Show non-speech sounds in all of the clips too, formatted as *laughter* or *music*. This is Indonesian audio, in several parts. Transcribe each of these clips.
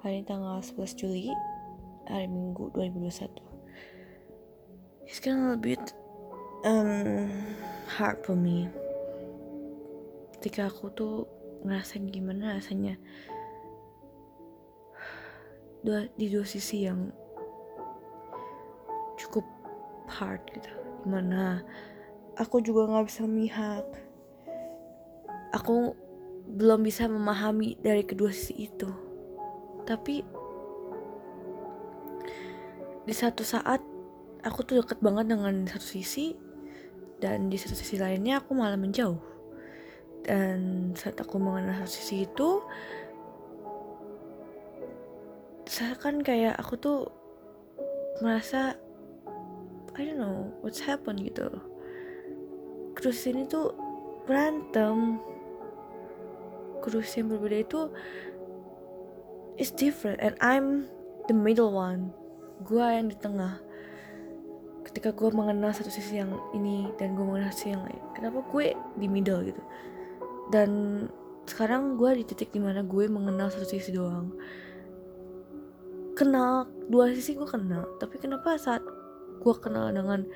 Hari tanggal 11 Juli Hari Minggu 2021 It's kind of a bit um, hard for me. Ketika aku tuh ngerasain gimana rasanya? Dua, Di dua sisi yang cukup hard gitu. Di mana aku juga gak bisa memihak Aku belum bisa memahami dari kedua sisi itu tapi di satu saat aku tuh deket banget dengan satu sisi dan di satu sisi lainnya aku malah menjauh. Dan saat aku mengenal satu sisi itu saya kan kayak aku tuh merasa I don't know what's happened gitu. Terus ini tuh berantem. Terus yang berbeda itu is different and I'm the middle one. Gue yang di tengah. Ketika gue mengenal satu sisi yang ini dan gue mengenal sisi yang lain kenapa gue di middle gitu? Dan sekarang gue di titik di mana gue mengenal satu sisi doang. Kenal dua sisi gue kenal tapi kenapa saat gue kenal dengan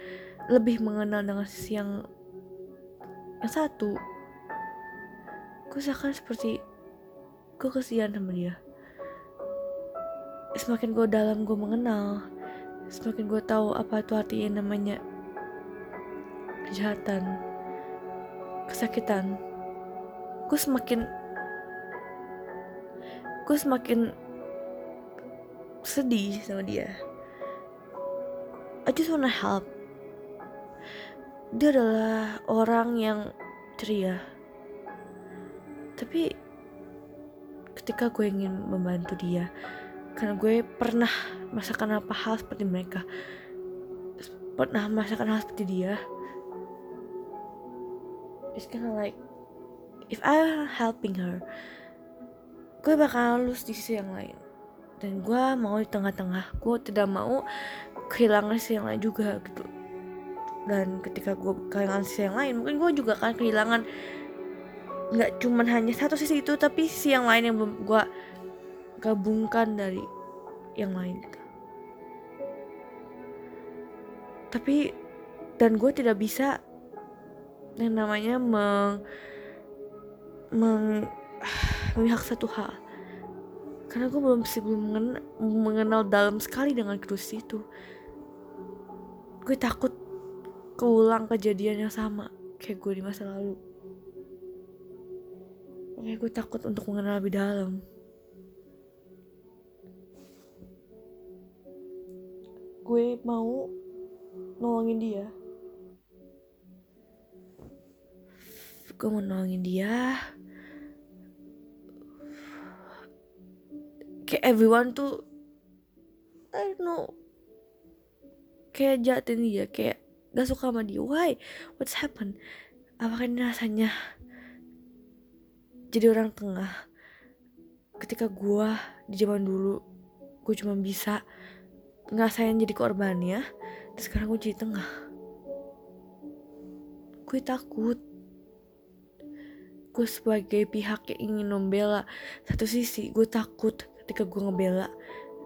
lebih mengenal dengan sisi yang yang satu gue seakan seperti gue kesian sama dia semakin gue dalam gue mengenal. Semakin gue tahu apa itu artinya namanya kejahatan kesakitan gue semakin gue semakin sedih sama dia. I just wanna help. Dia adalah orang yang ceria. Tapi ketika gue ingin membantu dia karena gue pernah merasakan apa hal seperti mereka. Pernah merasakan hal seperti dia. It's kind of like if I helping her gue bakal lulus di sisi yang lain. Dan gue mau di tengah-tengah. Gue tidak mau kehilangan sisi yang lain juga gitu. Dan ketika gue kehilangan sisi yang lain mungkin gue juga akan kehilangan nggak cuman hanya satu sisi itu tapi sisi yang lain yang gue gabungkan dari yang lain. Tapi dan gue tidak bisa yang namanya meng, meng *sighs* memihak satu hal. Karena gue belum sih belum mengenal, mengenal dalam sekali dengan kedus itu. Gue takut keulang kejadian yang sama kayak gue di masa lalu. Makanya gue takut untuk mengenal lebih dalam gue mau nolongin dia. Gue mau nolongin dia. Kayak everyone tuh I don't know. Kayak jahatin dia kayak gak suka sama dia. Why? What's happened? Apakah ini rasanya jadi orang tengah? Ketika gue di zaman dulu gue cuma bisa ngerasain jadi korbannya terus sekarang gue jadi tengah. Gue takut. Gue sebagai pihak yang ingin membela satu sisi gue takut ketika gue ngebela.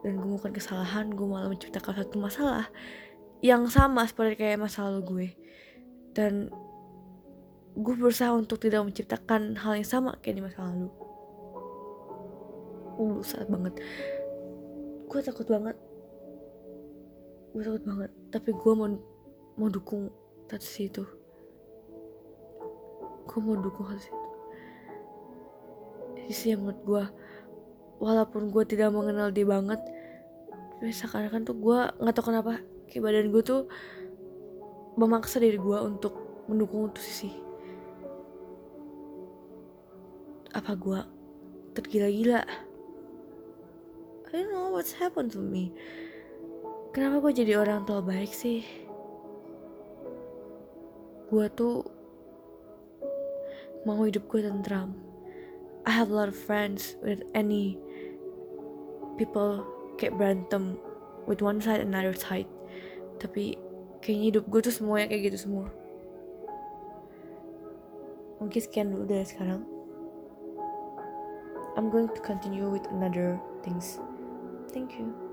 Dan gue melakukan kesalahan gue malah menciptakan satu masalah yang sama seperti kayak masa lalu gue. Dan gue berusaha untuk tidak menciptakan hal yang sama kayak di masa lalu. Uh saat banget. Gue takut banget gue takut banget. Tapi gue mau mau dukung satu itu gue mau dukung hal itu sisi yang menurut gue walaupun gue tidak mengenal dia banget tapi seakan-akan tuh gue nggak tahu kenapa kayak badan gue tuh memaksa diri gue untuk mendukung tuh sisi apa gue tergila-gila. I don't know what's happened to me Kenapa gue jadi orang tua baik sih? Gue tuh mau hidup gue tentram. I have a lot of friends with any people kayak berantem with one side and another side. Tapi kayaknya hidup gue tuh semuanya kayak gitu semua. Mungkin sekian dulu dari sekarang. I'm going to continue with another things thank you